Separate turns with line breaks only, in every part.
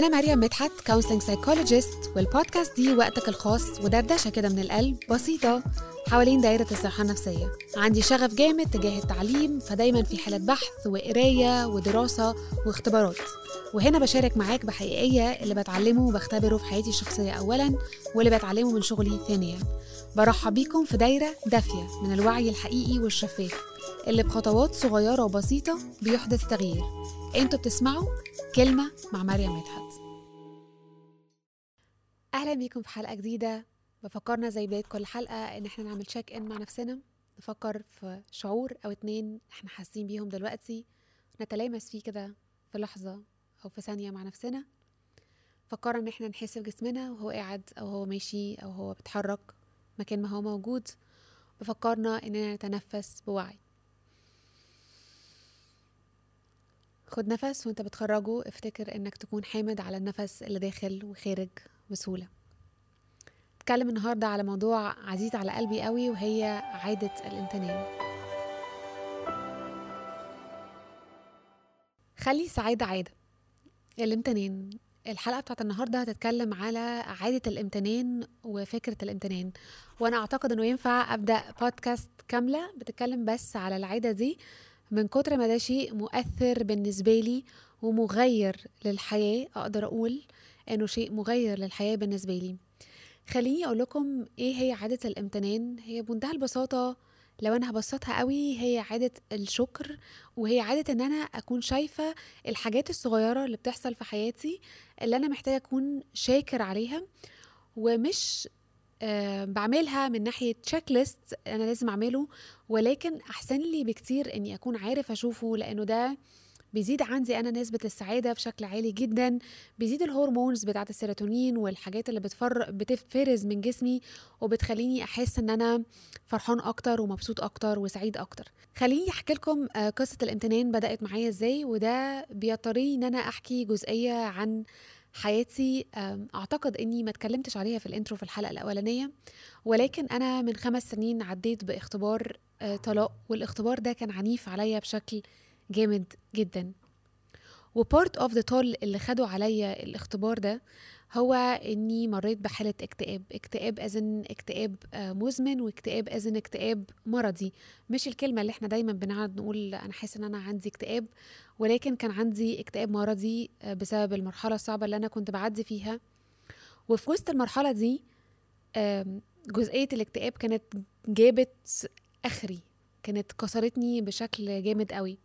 أنا مريم مدحت counseling psychologist والبودكاست دي وقتك الخاص ودردشة كده من القلب بسيطة حوالين دايرة الصحة النفسية. عندي شغف جامد تجاه التعليم فدايما في حالة بحث وقراية ودراسة واختبارات. وهنا بشارك معاك بحقيقية اللي بتعلمه وبختبره في حياتي الشخصية أولا واللي بتعلمه من شغلي ثانيا. برحب بيكم في دايرة دافية من الوعي الحقيقي والشفاف اللي بخطوات صغيرة وبسيطة بيحدث تغيير. أنتوا بتسمعوا كلمة مع مريم مدحت. أهلا بيكم في حلقة جديدة. بفكرنا زي بداية كل حلقة إن إحنا نعمل تشيك إن مع نفسنا. نفكر في شعور أو اتنين إحنا حاسين بيهم دلوقتي. نتلامس فيه كده في لحظة أو في ثانية مع نفسنا. فكرنا إن إحنا نحس بجسمنا وهو قاعد أو هو ماشي أو هو بيتحرك مكان ما هو موجود. بفكرنا إننا نتنفس بوعي. خد نفس وانت بتخرجه افتكر انك تكون حامد على النفس اللي داخل وخارج بسهولة. اتكلم النهاردة على موضوع عزيز على قلبي قوي وهي عادة الامتنان خلي السعادة عادة. الامتنان الحلقة بتاعت النهاردة هتتكلم على عادة الامتنان وفكرة الامتنان وأنا أعتقد أنه ينفع أبدأ بودكاست كاملة بتتكلم بس على العادة دي. من كتر ما ده شيء مؤثر بالنسبة لي ومغير للحياة أقدر أقول إنه شيء مغير للحياة بالنسبة لي. خليني أقول لكم إيه هي عادة الإمتنان. هي بمنتهى البساطة لو أنا هبسطها قوي هي عادة الشكر وهي عادة إن أنا أكون شايفة الحاجات الصغيرة اللي بتحصل في حياتي اللي أنا محتاجة أكون شاكر عليها ومش آه بعملها من ناحية تشيك ليست أنا لازم أعمله ولكن أحسن لي بكتير إني أكون عارف أشوفه لأنه ده بيزيد عندي أنا نسبة السعادة بشكل عالي جدا بيزيد ال hormones بتاعة السيروتونين والحاجات اللي بتفر بتفرز من جسمي وبتخليني أحس إن أنا فرحان أكتر ومبسوط أكتر وسعيد أكتر. خليني أحكي لكم آه قصة الامتنان بدأت معايا إزاي وده بيضطري إن أنا أحكي جزئية عن حياتي أعتقد إني ما اتكلمتش عليها في ال intro في الحلقة الأولانية ولكن أنا من خمس سنين عديت باختبار طلاق والاختبار ده كان عنيف عليا بشكل جامد جدا. و part of the toll اللي خدوا عليا الاختبار ده هو إني مريت بحالة اكتئاب. اكتئاب as in اكتئاب مزمن واكتئاب as in اكتئاب مرضي. مش الكلمة اللي إحنا دايما بنقعد نقول أنا حاسة إن أنا عندي اكتئاب ولكن كان عندي اكتئاب مرضي بسبب المرحلة الصعبة اللي أنا كنت بعدي فيها. وفي وسط المرحلة دي جزئية الاكتئاب كانت جابت آخري كانت كسرتني بشكل جامد قوي.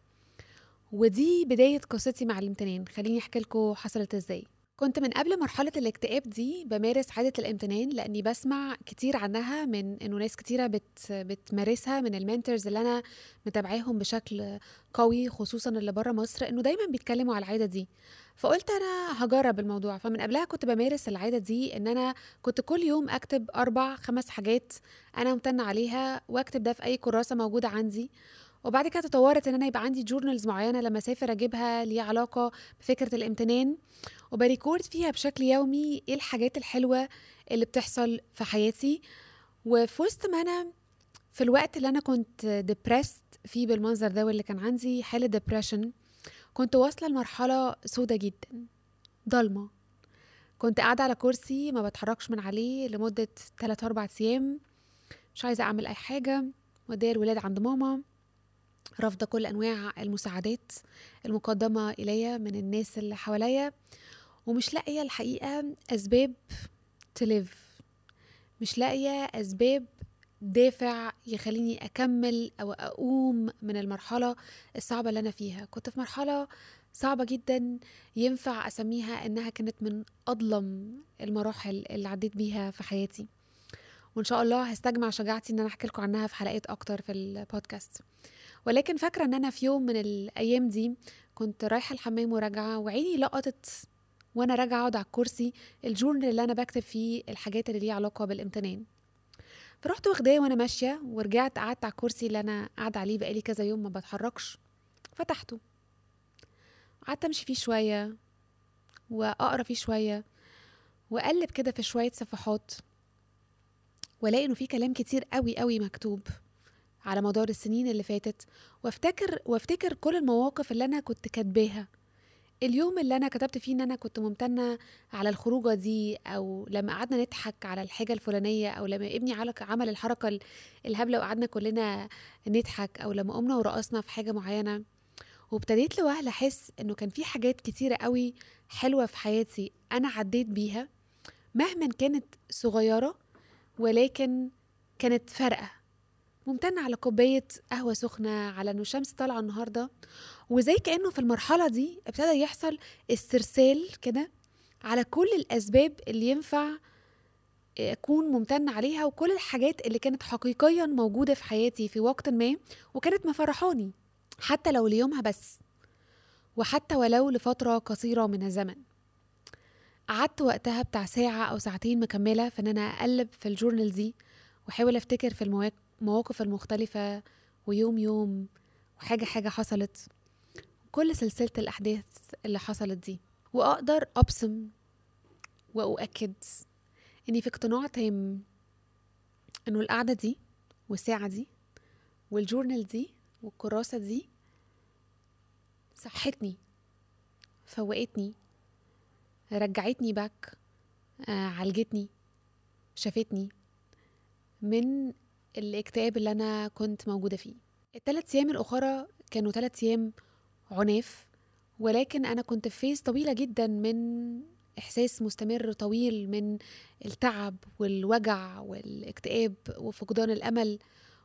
ودي بداية قصتي مع الإمتنان. خليني أحكي لكم حصلت إزاي. كنت من قبل مرحلة الاكتئاب دي بمارس عادة الإمتنان لأني بسمع كتير عنها من إنه ناس كتيرة بت بتمارسها من المنتورز اللي أنا متابعاهم بشكل قوي خصوصا اللي بره مصر إنه دايما بيتكلموا على العادة دي. فقلت أنا هجرب الموضوع. فمن قبلها كنت بمارس العادة دي إن أنا كنت كل يوم أكتب أربع خمس حاجات أنا ممتنة عليها وأكتب ده في أي كراسة موجودة عندي. وبعد كده تطورت إن أنا يبقى عندي journals معينة لما أسافر أجيبها ليها علاقة بفكرة الامتنان. وب record فيها بشكل يومي إيه الحاجات الحلوة اللي بتحصل في حياتي. وفي وسط ما أنا في الوقت اللي أنا كنت depressed فيه بالمنظر ده واللي كان عندي حالة depression كنت واصلة لمرحلة سودة جدا ضلمة. كنت قاعدة على كرسي ما بتحركش من عليه لمدة 3 4 أيام مش عايزة أعمل أي حاجة وديه الولاد عند ماما. رافضة كل أنواع المساعدات المقدمة إلي من الناس اللي حواليا ومش لاقية الحقيقة أسباب تليف مش لاقية أسباب دافع يخليني أكمل أو أقوم من المرحلة الصعبة اللي أنا فيها. كنت في مرحلة صعبة جدا ينفع أسميها إنها كانت من أظلم المراحل اللي عديت بيها في حياتي. وإن شاء الله هستجمع شجاعتي إن أنا أحكي لكم عنها في حلقات أكتر في البودكاست. ولكن فاكرة إن أنا في يوم من الأيام دي كنت رايحة الحمام وراجعة وعيني لقطت وأنا راجعة أقعد على الكرسي الجورنال اللي أنا بكتب فيه الحاجات اللي ليها علاقة بالإمتنان. فرحت واخداه وأنا ماشية ورجعت قعدت على الكرسي اللي أنا قاعدة عليه بقالي كذا يوم ما بتحركش فتحته. قعدت أمشي فيه شوية وأقرأ فيه شوية وأقلب كده في شوية صفحات وألاقي إنه في كلام كتير قوي قوي مكتوب. على مدار السنين اللي فاتت وافتكر وافتكر كل المواقف اللي أنا كنت كاتباها. اليوم اللي أنا كتبت فيه إن أنا كنت ممتنة على الخروجة دي أو لما قعدنا نضحك على الحاجة الفلانية أو لما ابني عمل الحركة الهبلة وقعدنا كلنا نضحك أو لما قمنا ورقصنا في حاجة معينة. وابتديت لوهله أحس إنه كان في حاجات كتيرة قوي حلوة في حياتي أنا عديت بيها مهما كانت صغيرة ولكن كانت فارقة. ممتنة على كوباية قهوة سخنة على إنه الشمس طالعة النهاردة. وزي كأنه في المرحلة دي ابتدى يحصل استرسال كده على كل الأسباب اللي ينفع أكون ممتنة عليها وكل الحاجات اللي كانت حقيقيا موجودة في حياتي في وقت ما وكانت مفرحاني حتى لو ليومها بس وحتى ولو لفترة قصيرة من الزمن. قعدت وقتها بتاع ساعة أو ساعتين مكملة في إن أنا أقلب في الجورنال دي وأحاول أفتكر في المواقف المختلفة ويوم يوم وحاجة حاجة حصلت. كل سلسلة الأحداث اللي حصلت دي وأقدر أبصم وأؤكد إني في اقتناع تام إنه القعدة دي والساعة دي والجورنال دي والكراسة دي صحتني فوقتني رجعتني باك آه عالجتني شافتني من الاكتئاب اللي أنا كنت موجودة فيه. الثلاث أيام الأخرى كانوا ثلاث أيام عناف ولكن أنا كنت في فيز طويلة جدا من إحساس مستمر طويل من التعب والوجع والاكتئاب وفقدان الأمل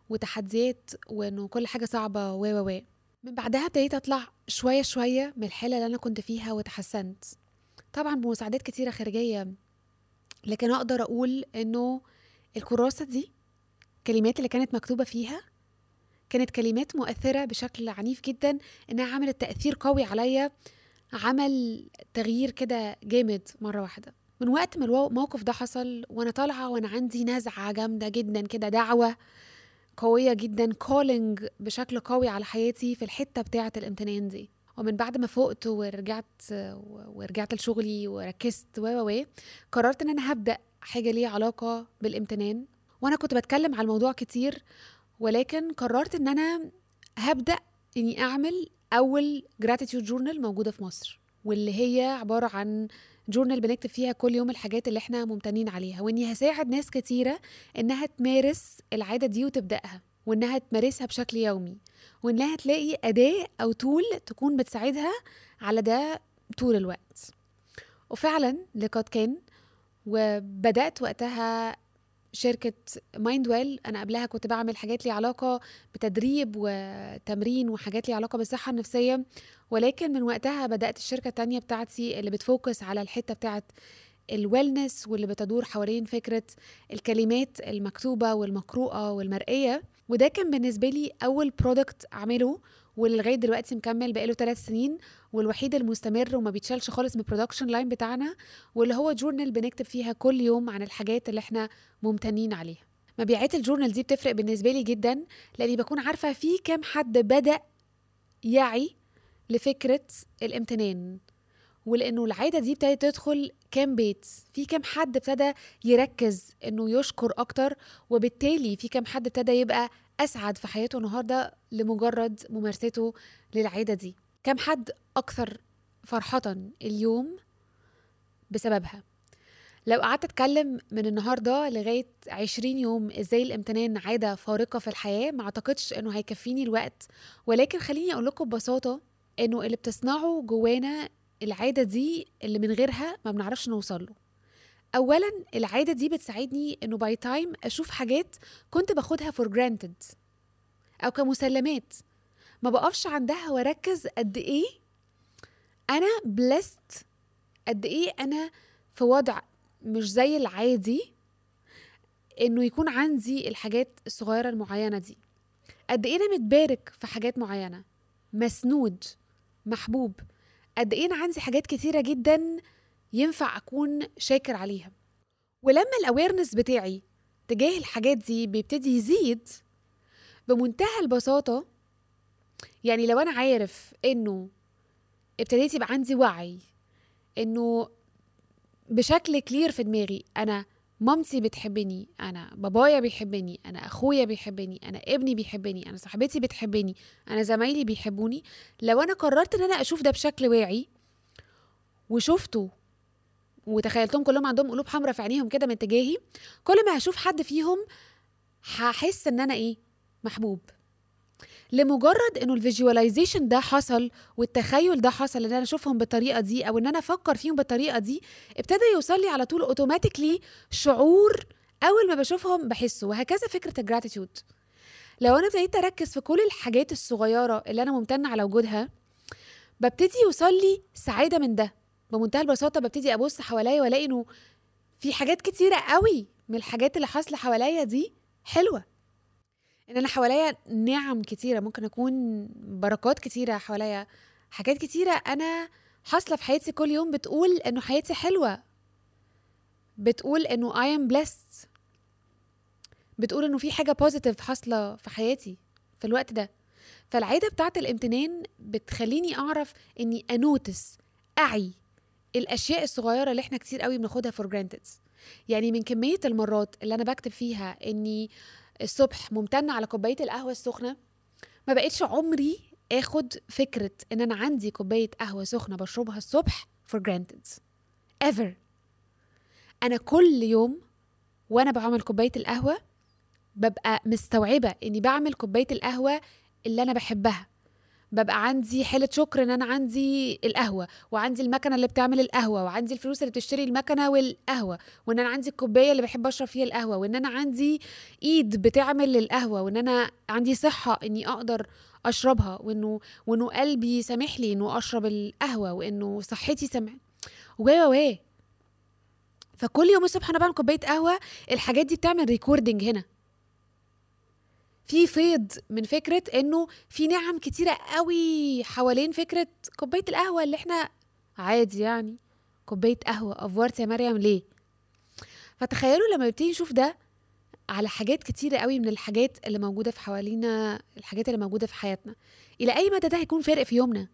وتحديات وإنه كل حاجة صعبة و و من بعدها ابتديت أطلع شوية شوية من الحالة اللي أنا كنت فيها وتحسنت طبعا بمساعدات كتيرة خارجية لكن أقدر أقول إنه الكراسة دي الكلمات اللي كانت مكتوبة فيها؟ كانت كلمات مؤثرة بشكل عنيف جدا إنها عملت تأثير قوي عليا عمل تغيير كده جامد مرة واحدة. من وقت ما الموقف ده حصل وأنا طالعة وأنا عندي نزعة جامدة جدا كده دعوة قوية جدا كولينج بشكل قوي على حياتي في الحتة بتاعة الامتنان دي. ومن بعد ما فقت ورجعت ورجعت لشغلي وركزت و و قررت إن أنا هبدأ حاجة ليها علاقة بالامتنان. وأنا كنت بتكلم على الموضوع كتير ولكن قررت إن أنا هبدأ إني أعمل أول gratitude journal موجودة في مصر واللي هي عبارة عن journal بنكتب فيها كل يوم الحاجات اللي إحنا ممتنين عليها وإني هساعد ناس كتيرة إنها تمارس العادة دي وتبدأها وإنها تمارسها بشكل يومي وإنها تلاقي أداة أو tool تكون بتساعدها على ده طول الوقت. وفعلا لقد كان وبدأت وقتها شركة Mind Well أنا قبلها كنت بعمل حاجات لي علاقة بتدريب وتمرين وحاجات لي علاقة بالصحة النفسية. ولكن من وقتها بدأت الشركة التانية بتاعتي اللي بت focus على الحتة بتاعت ال wellness واللي بتدور حوالين فكرة الكلمات المكتوبة والمقروءة والمرئية. وده كان بالنسبة لي أول product أعمله. ولغاية دلوقتي مكمل بقاله ثلاث سنين والوحيد المستمر وما بيتشالش خالص من ال production line بتاعنا واللي هو journal بنكتب فيها كل يوم عن الحاجات اللي إحنا ممتنين عليها. مبيعات ال journal دي بتفرق بالنسبة لي جدا لأني بكون عارفة في كام حد بدأ يعي لفكرة الامتنان ولأنه العادة دي ابتدت تدخل كام بيت في كام حد ابتدى يركز إنه يشكر أكتر وبالتالي في كام حد ابتدى يبقى أسعد في حياته النهارده لمجرد ممارسته للعاده دي. كم حد أكثر فرحة اليوم بسببها؟ لو قعدت أتكلم من النهارده لغاية 20 يوم إزاي الامتنان عادة فارقة في الحياة ما أعتقدش إنه هيكفيني الوقت. ولكن خليني أقول لكم ببساطة إنه اللي بتصنعه جوانا العاده دي اللي من غيرها ما بنعرفش نوصل له. اولا العادة دي بتساعدني إنه by time أشوف حاجات كنت باخدها for granted أو كمسلمات. ما بقفش عندها وأركز قد إيه أنا blessed قد إيه أنا في وضع مش زي العادي إنه يكون عندي الحاجات الصغيرة المعينة دي. قد إيه أنا متبارك في حاجات معينة مسنود محبوب. قد إيه أنا عندي حاجات كتيرة جدا ينفع أكون شاكر عليها. ولما ال awareness بتاعي تجاه الحاجات دي بيبتدي يزيد بمنتهى البساطة يعني لو أنا عارف إنه ابتديت يبقى عندي وعي إنه بشكل clear في دماغي أنا مامتي بتحبني أنا بابايا بيحبني أنا أخويا بيحبني أنا ابني بيحبني أنا صاحبتي بتحبني أنا زمايلي بيحبوني لو أنا قررت إن أنا أشوف ده بشكل واعي وشفته وتخيلتهم كلهم عندهم قلوب حمراء في عينيهم كده من تجاهي كل ما هشوف حد فيهم هحس إن أنا إيه؟ محبوب. لمجرد إنه ال visualization ده حصل والتخيل ده حصل إن أنا أشوفهم بالطريقة دي أو إن أنا أفكر فيهم بالطريقة دي ابتدى يوصل لي على طول automatically شعور أول ما بشوفهم بحسه وهكذا فكرة ال gratitude لو أنا ابتديت أركز في كل الحاجات الصغيرة اللي أنا ممتنة على وجودها ببتدي يوصل لي سعادة من ده. بمنتهى البساطة ببتدي أبص حواليا وألاقي إنه في حاجات كتيرة قوي من الحاجات اللي حاصلة حواليا دي حلوة. إن أنا حواليا نعم كتيرة ممكن أكون بركات كتيرة حواليا حاجات كتيرة أنا حاصلة في حياتي كل يوم بتقول إنه حياتي حلوة. بتقول إنه I am blessed. بتقول إنه في حاجة positive حاصلة في حياتي في الوقت ده. فالعادة بتاعت الامتنان بتخليني أعرف إني a notice أعي الأشياء الصغيرة اللي إحنا كتير قوي بناخدها for granted يعني من كمية المرات اللي أنا بكتب فيها إني الصبح ممتنة على كوباية القهوة السخنة ما بقتش عمري آخد فكرة إن أنا عندي كوباية قهوة سخنة بشربها الصبح for granted ever. أنا كل يوم وأنا بعمل كوباية القهوة ببقى مستوعبة إني بعمل كوباية القهوة اللي أنا بحبها. ببقى عندي حالة شكر إن أنا عندي القهوة وعندي المكنة اللي بتعمل القهوة وعندي الفلوس اللي بتشتري المكنة والقهوة وإن أنا عندي الكوباية اللي بحب أشرب فيها القهوة وإن أنا عندي إيد بتعمل القهوة وإن أنا عندي صحة إني أقدر أشربها وإنه وإنه قلبي سامح لي إنه أشرب القهوة وإنه صحتي سامح. و و فكل يوم الصبح أنا بعمل كوباية قهوة الحاجات دي بتعمل recording هنا. في فيض من فكرة إنه في نعم كتيرة قوي حوالين فكرة كوباية القهوة اللي إحنا عادي يعني كوباية قهوة. effort يا مريم ليه؟ فتخيلوا لما نبتدي نشوف ده على حاجات كتيرة قوي من الحاجات اللي موجودة في حوالينا الحاجات اللي موجودة في حياتنا. إلى أي مدى ده هيكون فارق في يومنا؟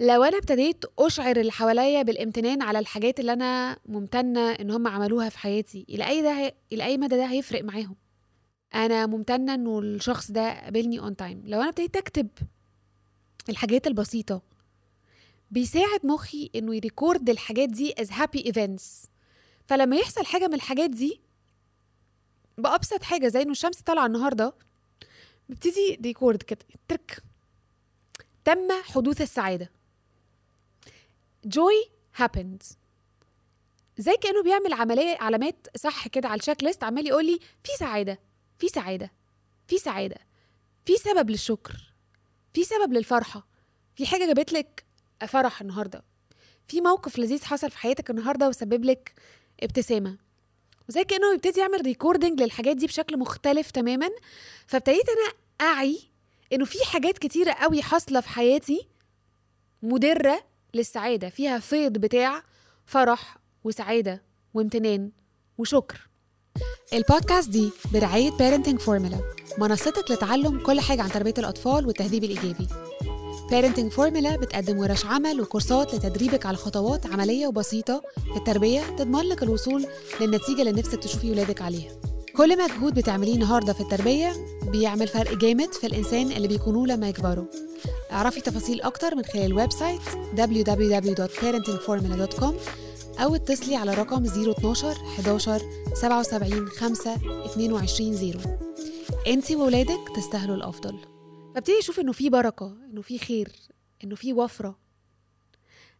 لو أنا ابتديت أشعر اللي حواليا بالامتنان على الحاجات اللي أنا ممتنة إن هم عملوها في حياتي إلى أي ده هي... إلى أي مدى ده هيفرق معاهم؟ أنا ممتنة إنه الشخص ده قابلني on time لو أنا ابتديت أكتب الحاجات البسيطة بيساعد مخي إنه ي record الحاجات دي as happy events فلما يحصل حاجة من الحاجات دي بأبسط حاجة زي إنه الشمس طالعة النهارده ببتدي ريكورد كده ترك. تم حدوث السعادة. joy happened زي كأنه بيعمل عملية علامات صح كده على الشيك ليست عمال يقول لي في سعادة. في سعادة في سعادة في سبب للشكر في سبب للفرحة في حاجة جابت لك فرح النهاردة في موقف لذيذ حصل في حياتك النهاردة وسبب لك ابتسامة. وزي كأنه يبتدي يعمل ريكوردنج للحاجات دي بشكل مختلف تماما فابتديت أنا أعي إنه في حاجات كتيرة قوي حاصلة في حياتي مدرة للسعادة فيها فيض بتاع فرح وسعادة وامتنان وشكر. البودكاست دي برعاية Parenting Formula منصتك لتعلم كل حاجة عن تربية الأطفال والتهذيب الإيجابي. Parenting Formula بتقدم ورش عمل وكورسات لتدريبك على خطوات عملية وبسيطة في التربية تضمن لك الوصول للنتيجة اللي نفسك تشوفي ولادك عليها. كل مجهود بتعمليه النهارده في التربية بيعمل فرق جامد في الإنسان اللي بيكونوه لما يكبروا. اعرفي تفاصيل أكتر من خلال ال website www.parentingformula.com أو اتصلي على رقم 012 11 77 5 22 0 انت وولادك تستاهلوا الأفضل. فابتدي أشوف إنه في بركة إنه في خير إنه في وفرة.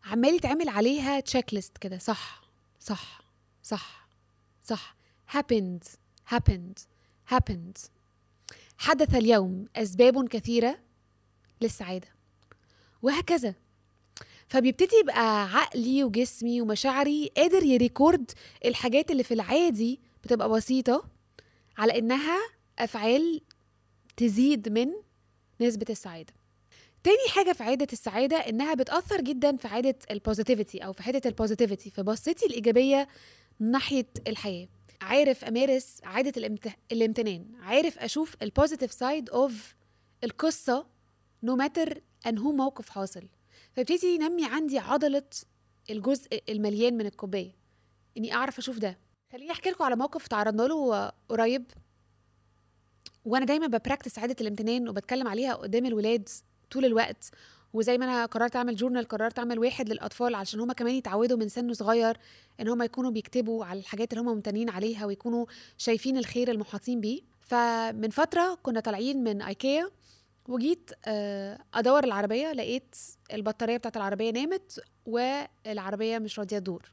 عمال يتعمل عليها تشيك ليست كده. صح صح صح صح. Happened happened happened. حدث اليوم أسباب كثيرة للسعادة. وهكذا. فبيبتدي يبقى عقلي وجسمي ومشاعري قادر يريكورد الحاجات اللي في العادي بتبقى بسيطة على إنها أفعال تزيد من نسبة السعادة. تاني حاجة في عادة السعادة إنها بتأثر جدا في عادة ال positivity أو في حتة ال positivity في بصتي الإيجابية ناحية الحياة. عارف أمارس عادة الامت... الامتنان عارف أشوف ال positive side of القصة no matter أنهو موقف حاصل. فابتدي ينمي عندي عضلة الجزء المليان من الكوباية. إني أعرف أشوف ده. خليني أحكي لكم على موقف تعرضنا له قريب. وأنا دايما ببراكتس عادة الامتنان وبتكلم عليها قدام الولاد طول الوقت. وزي ما أنا قررت أعمل جورنال قررت أعمل واحد للأطفال علشان هما كمان يتعودوا من سن صغير إن هما يكونوا بيكتبوا على الحاجات اللي هما ممتنين عليها ويكونوا شايفين الخير المحاطين بيه. فمن فترة كنا طالعين من ايكيا وجيت آه، أدور العربية لقيت البطارية بتاعت العربية نامت والعربية مش راضية تدور.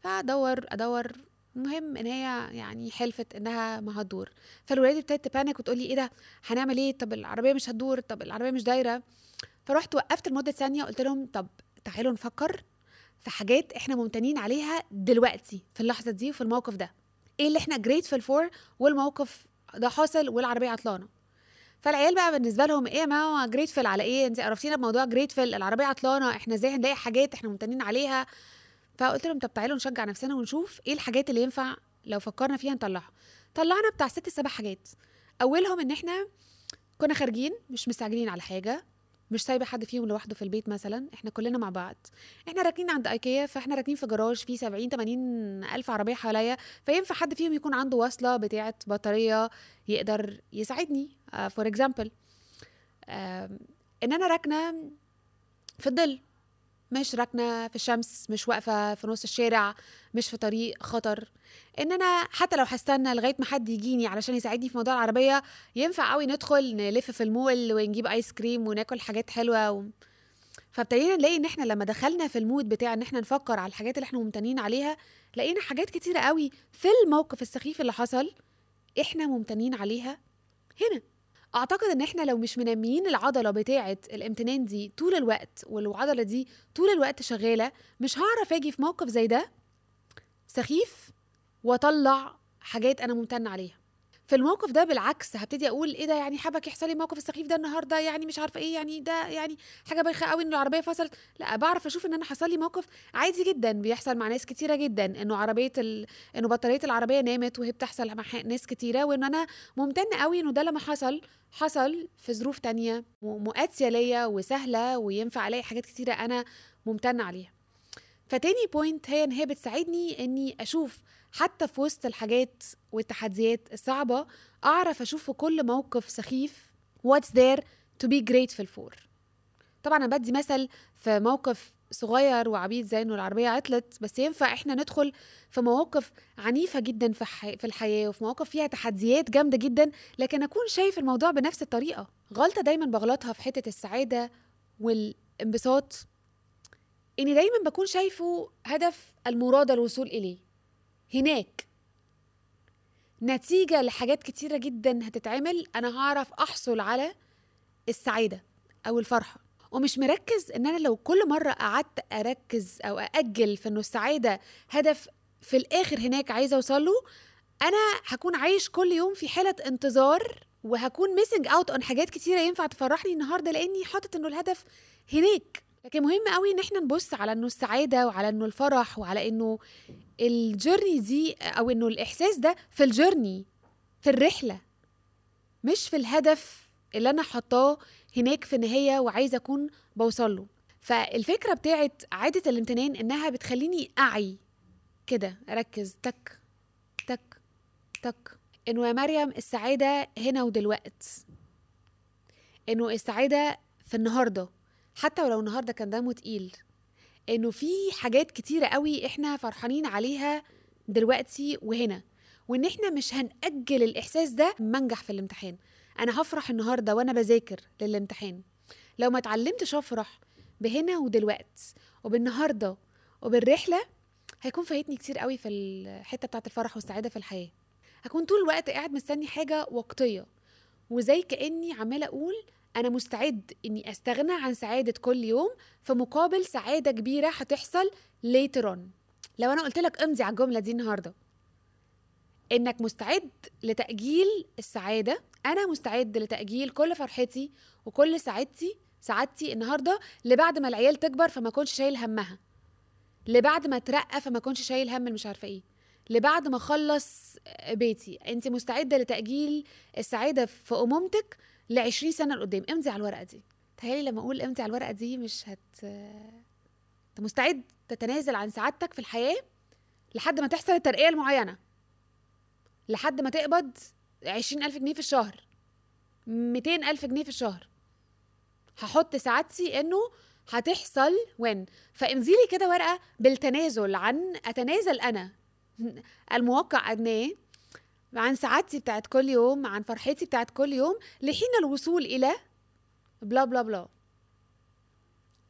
فأدور أدور المهم إن هي يعني حلفت إنها ما هتدور. فالولاد ابتدت تبانك وتقول لي إيه ده؟ هنعمل إيه؟ طب العربية مش هتدور طب العربية مش دايرة. فرحت وقفت لمدة ثانية قلت لهم طب تعالوا نفكر في حاجات إحنا ممتنين عليها دلوقتي في اللحظة دي وفي الموقف ده. إيه اللي إحنا جريتفul فور والموقف ده حاصل والعربية عطلانة. فالعيال بقى بالنسبة لهم إيه ما هو جريتفل على إيه؟ انت عرفتينا بموضوع جريتفل العربية عطلانة إحنا إزاي هنلاقي حاجات إحنا ممتنين عليها؟ فقلت لهم طب تعالوا نشجع نفسنا ونشوف إيه الحاجات اللي ينفع لو فكرنا فيها نطلعها. طلعنا بتاع ست سبع حاجات. أولهم إن إحنا كنا خارجين مش مستعجلين على حاجة. مش سايبة حد فيهم لوحده في البيت مثلا إحنا كلنا مع بعض. إحنا راكنين عند ايكيا فإحنا راكنين في جراج فيه 70 80 ألف عربية حواليا فينفع حد فيهم يكون عنده وصلة بتاعة بطارية يقدر يساعدني. for uh, example uh, إن أنا راكنة في الظل. مش راكنة في الشمس مش واقفة في نص الشارع مش في طريق خطر. إن أنا حتى لو هستنى لغاية ما حد يجيني علشان يساعدني في موضوع العربية ينفع قوي ندخل نلف في المول ونجيب ايس كريم وناكل حاجات حلوة و... فابتدينا نلاقي إن إحنا لما دخلنا في المود بتاع إن إحنا نفكر على الحاجات اللي إحنا ممتنين عليها لقينا حاجات كتيرة قوي في الموقف السخيف اللي حصل إحنا ممتنين عليها هنا. أعتقد إن إحنا لو مش منميين العضلة بتاعة الامتنان دي طول الوقت والعضلة دي طول الوقت شغالة مش هعرف آجي في موقف زي ده سخيف وأطلع حاجات أنا ممتنة عليها. في الموقف ده بالعكس هبتدي أقول إيه ده؟ يعني حابك يحصل لي الموقف السخيف ده النهارده يعني مش عارفة إيه يعني ده يعني حاجة بايخة قوي إن العربية فصلت. لأ بعرف أشوف إن أنا حصل لي موقف عادي جدا بيحصل مع ناس كتيرة جدا إنه عربية ال... إنه بطارية العربية نامت وهي بتحصل مع ناس كتيرة وإن أنا ممتن قوي إنه ده لما حصل حصل في ظروف تانية مؤاتية ليا وسهلة وينفع ألاقي حاجات كتيرة أنا ممتنة عليها. فتاني بوينت هي إن هي بتساعدني إني أشوف حتى في وسط الحاجات والتحديات الصعبة أعرف أشوف في كل موقف سخيف what's there to be grateful for. طبعا أنا بدي مثل في موقف صغير وعبيد زي إنه العربية عطلت بس ينفع إحنا ندخل في مواقف عنيفة جدا في. في الحياة وفي مواقف فيها تحديات جامدة جدا لكن أكون شايف الموضوع بنفس الطريقة. غلطة دايما بغلطها في حتة السعادة والانبساط. إني دايما بكون شايفه هدف المراد الوصول إليه. هناك. نتيجة لحاجات كتيرة جدا هتتعمل. أنا هعرف أحصل على السعادة أو الفرحة. ومش مركز إن أنا لو كل مرة قعدت أركز أو أأجل في إنه السعادة هدف في الآخر هناك عايزة أوصل له أنا هكون عايش كل يوم في حالة انتظار وهكون missing out on حاجات كتيرة ينفع تفرحني النهارده لأني حاطط إنه الهدف هناك. لكن مهم قوي إن إحنا نبص على إنه السعادة وعلى إنه الفرح وعلى إنه ال journey دي أو إنه الإحساس ده في ال journey في الرحلة مش في الهدف اللي أنا حطاه هناك في النهاية وعايزة أكون بوصل له. فالفكرة بتاعت عادة الامتنان إنها بتخليني أعي كده أركز تك تك تك. إنه يا مريم السعادة هنا ودلوقت. إنه السعادة في النهارده. حتى ولو النهارده كان دمه تقيل إنه في حاجات كتيرة قوي إحنا فرحانين عليها دلوقتي وهنا وإن إحنا مش هنأجل الإحساس ده منجح في الامتحان. أنا هفرح النهارده وأنا بذاكر للامتحان. لو ما اتعلمتش أفرح بهنا ودلوقت وبالنهارده وبالرحلة هيكون فايتني كتير قوي في الحتة بتاعة الفرح والسعادة في الحياة. هكون طول الوقت قاعد مستني حاجة وقتية وزي كأني عمالة أقول أنا مستعد إني أستغنى عن سعادة كل يوم في مقابل سعادة كبيرة هتحصل later on. لو أنا قلت لك امضي على الجملة دي النهارده. إنك مستعد لتأجيل السعادة. أنا مستعد لتأجيل كل فرحتي وكل سعادتي سعادتي النهارده لبعد ما العيال تكبر فما أكونش شايل همها. لبعد ما أترقى فما أكونش شايل هم مش عارفة إيه. لبعد ما أخلص بيتي. أنت مستعدة لتأجيل السعادة في أمومتك؟ ل 20 سنة لقدام. امضي على الورقة دي. تهيألي لما أقول امضي على الورقة دي مش هت أنت مستعد تتنازل عن سعادتك في الحياة لحد ما تحصل الترقية المعينة. لحد ما تقبض عشرين ألف جنيه في الشهر. ميتين ألف جنيه في الشهر. هحط سعادتي إنه هتحصل وين فامزيلي كده ورقة بالتنازل عن أتنازل أنا. الموقع أدناه. عن سعادتي بتاعت كل يوم عن فرحتي بتاعت كل يوم لحين الوصول إلى blah blah blah.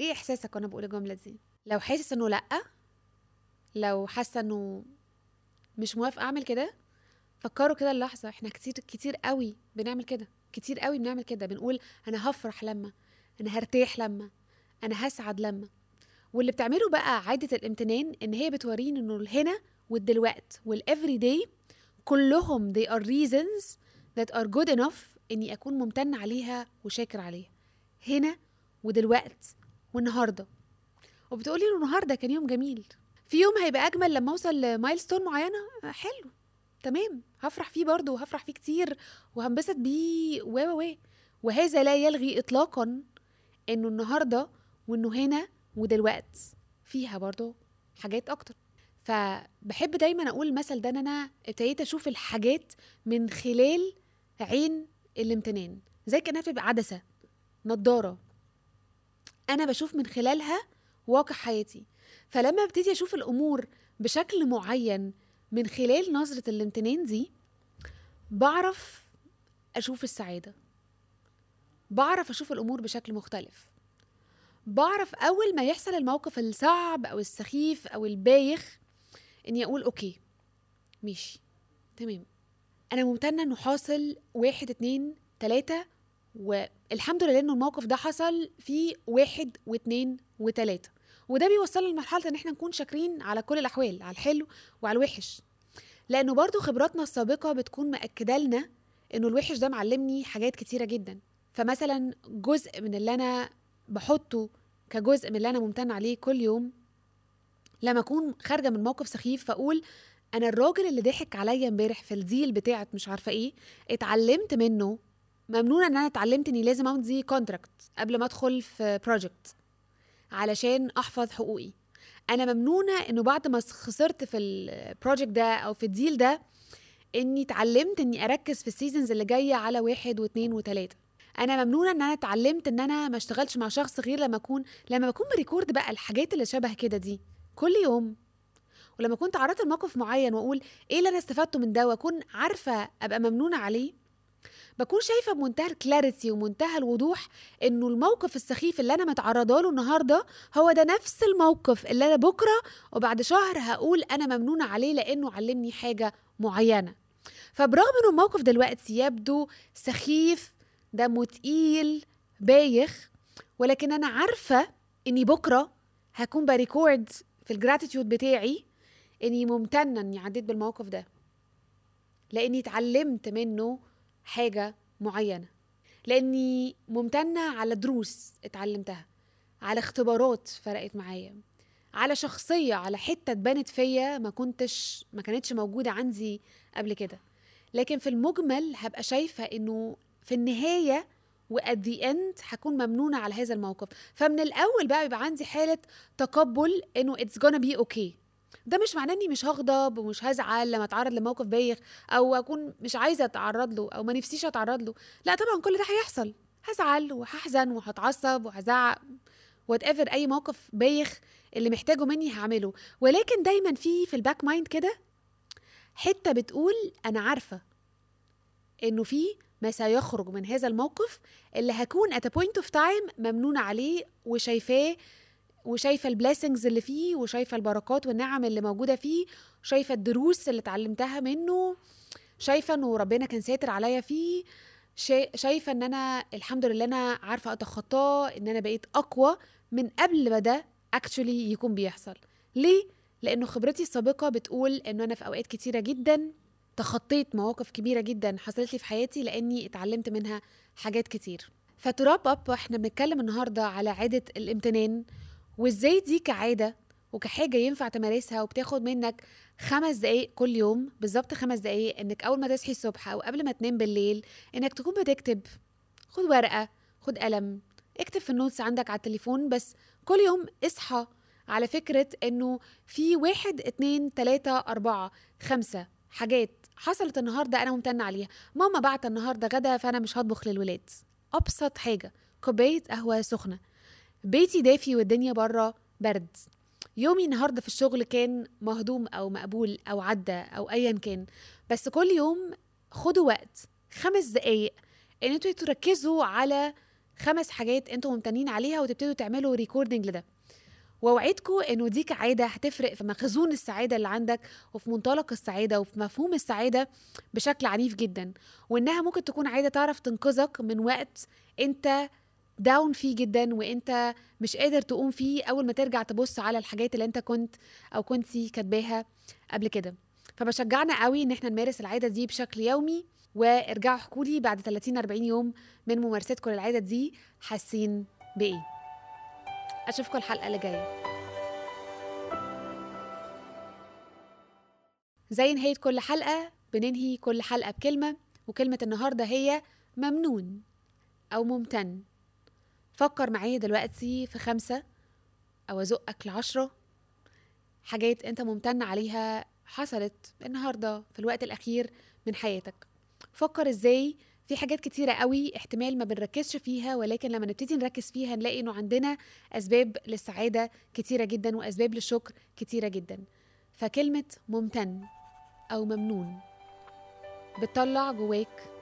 إيه إحساسك وأنا بقول الجمله دي لو حاسس إنه لأ لو حاسة إنه مش موافقه أعمل كده فكروا كده اللحظه إحنا كتير كتير قوي بنعمل كده كتير قوي بنعمل كده. بنقول أنا هفرح لما أنا هرتاح لما أنا هسعد لما. واللي بتعمله بقى عادة الامتنان إن هي بتوريني إنه الهنا والدلوقت وال every day كلهم they are reasons that are good enough إني أكون ممتن عليها وشاكر عليها. هنا ودلوقت والنهاردة. وبتقولي له النهارده كان يوم جميل. في يوم هيبقى أجمل لما أوصل لمايلستون معينة؟ حلو. تمام. هفرح فيه برضه وهفرح فيه كتير وهنبسط بيه. و و. وهذا لا يلغي اطلاقا إنه النهارده وإنه هنا ودلوقت. فيها برضه حاجات أكتر. فبحب دايما أقول المثل ده إن أنا ابتديت أشوف الحاجات من خلال عين الإمتنان زي كأنها بتبقى عدسة نضارة. أنا بشوف من خلالها واقع حياتي. فلما ابتدي أشوف الأمور بشكل معين من خلال نظرة الإمتنان دي بعرف أشوف السعادة. بعرف أشوف الأمور بشكل مختلف. بعرف أول ما يحصل الموقف الصعب أو السخيف أو البايخ إني أقول أوكي ماشي تمام. أنا ممتنة إنه حاصل واحد اتنين تلاتة والحمد لله إنه الموقف ده حصل في واحد واتنين وتلاتة. وده بيوصلنا لمرحلة إن إحنا نكون شاكرين على كل الأحوال على الحلو وعلى الوحش. لأنه برضو خبراتنا السابقة بتكون مأكدة لنا إنه الوحش ده معلمني حاجات كتيرة جدا. فمثلا جزء من اللي أنا بحطه كجزء من اللي أنا ممتن عليه كل يوم لما أكون خارجة من موقف سخيف فأقول أنا الراجل اللي ضحك عليا امبارح في ال deal بتاعت مش عارفة إيه اتعلمت منه ممنونة إن أنا اتعلمت إني لازم امضي contract قبل ما أدخل في project علشان أحفظ حقوقي. أنا ممنونة إنه بعد ما خسرت في ال project ده أو في ال deal ده إني اتعلمت إني أركز في ال seasons اللي جاية على واحد واثنين وثلاثه أنا ممنونة إن أنا اتعلمت إن أنا ما اشتغلش مع شخص غير لما أكون لما بكون ب record بقى الحاجات اللي شبه كده دي. كل يوم. ولما كنت تعرضت لموقف معين وأقول إيه اللي أنا استفدته من ده وأكون عارفة أبقى ممنونة عليه بكون شايفة بمنتهى ال clarity ومنتهى الوضوح إنه الموقف السخيف اللي أنا متعرضة له النهارده هو ده نفس الموقف اللي أنا بكرة وبعد شهر هقول أنا ممنونة عليه لأنه علمني حاجة معينة. فبرغم إنه الموقف دلوقتي يبدو سخيف دمه تقيل بايخ ولكن أنا عارفة إني بكرة هكون ب record في ال gratitude بتاعي إني ممتنه إني عديت بالموقف ده. لإني اتعلمت منه حاجة معينة. لإني ممتنة على دروس اتعلمتها على اختبارات فرقت معايا على شخصية على حتة اتبنت فيا ما كنتش ما كانتش موجودة عندي قبل كده. لكن في المجمل هبقى شايفة إنه في النهاية و at the end هكون ممنونة على هذا الموقف. فمن الأول بقى بيبقى عندي حالة تقبل إنه it's gonna be okay ده مش معناه إني مش هغضب ومش هزعل لما أتعرض لموقف بايخ أو أكون مش عايزة أتعرض له أو ما نفسيش أتعرض له. لا طبعا كل ده هيحصل. هزعل وهحزن وهتعصب وهزعق. whatever أي موقف بايخ اللي محتاجه مني هعمله. ولكن دايما في في ال back mind كده حتة بتقول أنا عارفة إنه في ما سيخرج من هذا الموقف اللي هكون at a point of time ممنونة عليه وشايفاه وشايفة ال blessings اللي فيه وشايفة البركات والنعم اللي موجودة فيه شايفة الدروس اللي اتعلمتها منه شايفة إنه ربنا كان ساتر عليا فيه شايفة إن أنا الحمد لله أنا عارفة أتخطاه إن أنا بقيت أقوى من قبل ما ده اكشولي يكون بيحصل ليه؟ لأنه خبرتي السابقة بتقول ان أنا في أوقات كتيرة جدا تخطيت مواقف كبيرة جدا حصلت لي في حياتي لأني اتعلمت منها حاجات كتير. فتراب أب إحنا بنتكلم النهارده على عادة الامتنان وإزاي دي كعادة وكحاجة ينفع تمارسها وبتاخد منك خمس دقايق كل يوم بالظبط خمس دقايق إنك أول ما تصحي الصبح أو قبل ما تنام بالليل إنك تكون بتكتب خد ورقة خد قلم اكتب في النوتس عندك على التليفون بس كل يوم اصحى على فكرة إنه في واحد اتنين تلاتة أربعة خمسة حاجات حصلت النهارده أنا ممتنه عليها. ماما بعت النهارده غدا فأنا مش هطبخ للولاد. أبسط حاجة كوباية قهوة سخنة. بيتي دافي والدنيا بره برد. يومي النهارده في الشغل كان مهضوم أو مقبول أو عدى أو ايا كان. بس كل يوم خدوا وقت خمس دقايق إن أنتوا تركزوا على خمس حاجات أنتوا ممتنين عليها وتبتدوا تعملوا recording لده. واوعدكم إنه دي كعاده هتفرق في مخزون السعادة اللي عندك وفي منطلق السعادة وفي مفهوم السعادة بشكل عنيف جدا وإنها ممكن تكون عادة تعرف تنقذك من وقت أنت down فيه جدا وأنت مش قادر تقوم فيه أول ما ترجع تبص على الحاجات اللي أنت كنت أو كنتي كاتباها قبل كده. فبشجعنا قوي إن إحنا نمارس العادة دي بشكل يومي وارجعوا احكوا لي بعد 30 40 يوم من ممارستكم للعادة دي حاسين بإيه؟ أشوفكم الحلقة اللي جاية. زي نهاية كل حلقة بننهي كل حلقة بكلمة وكلمة النهارده هي ممنون أو ممتن. فكر معايا دلوقتي في خمسة أو أزقك لعشرة. حاجات أنت ممتن عليها حصلت النهاردة في الوقت الأخير من حياتك. فكر إزاي في حاجات كتيرة قوي احتمال ما بنركزش فيها ولكن لما نبتدي نركز فيها نلاقي إنه عندنا أسباب للسعادة كتيرة جدا وأسباب للشكر كتيرة جدا. فكلمة ممتن أو ممنون بتطلع جواك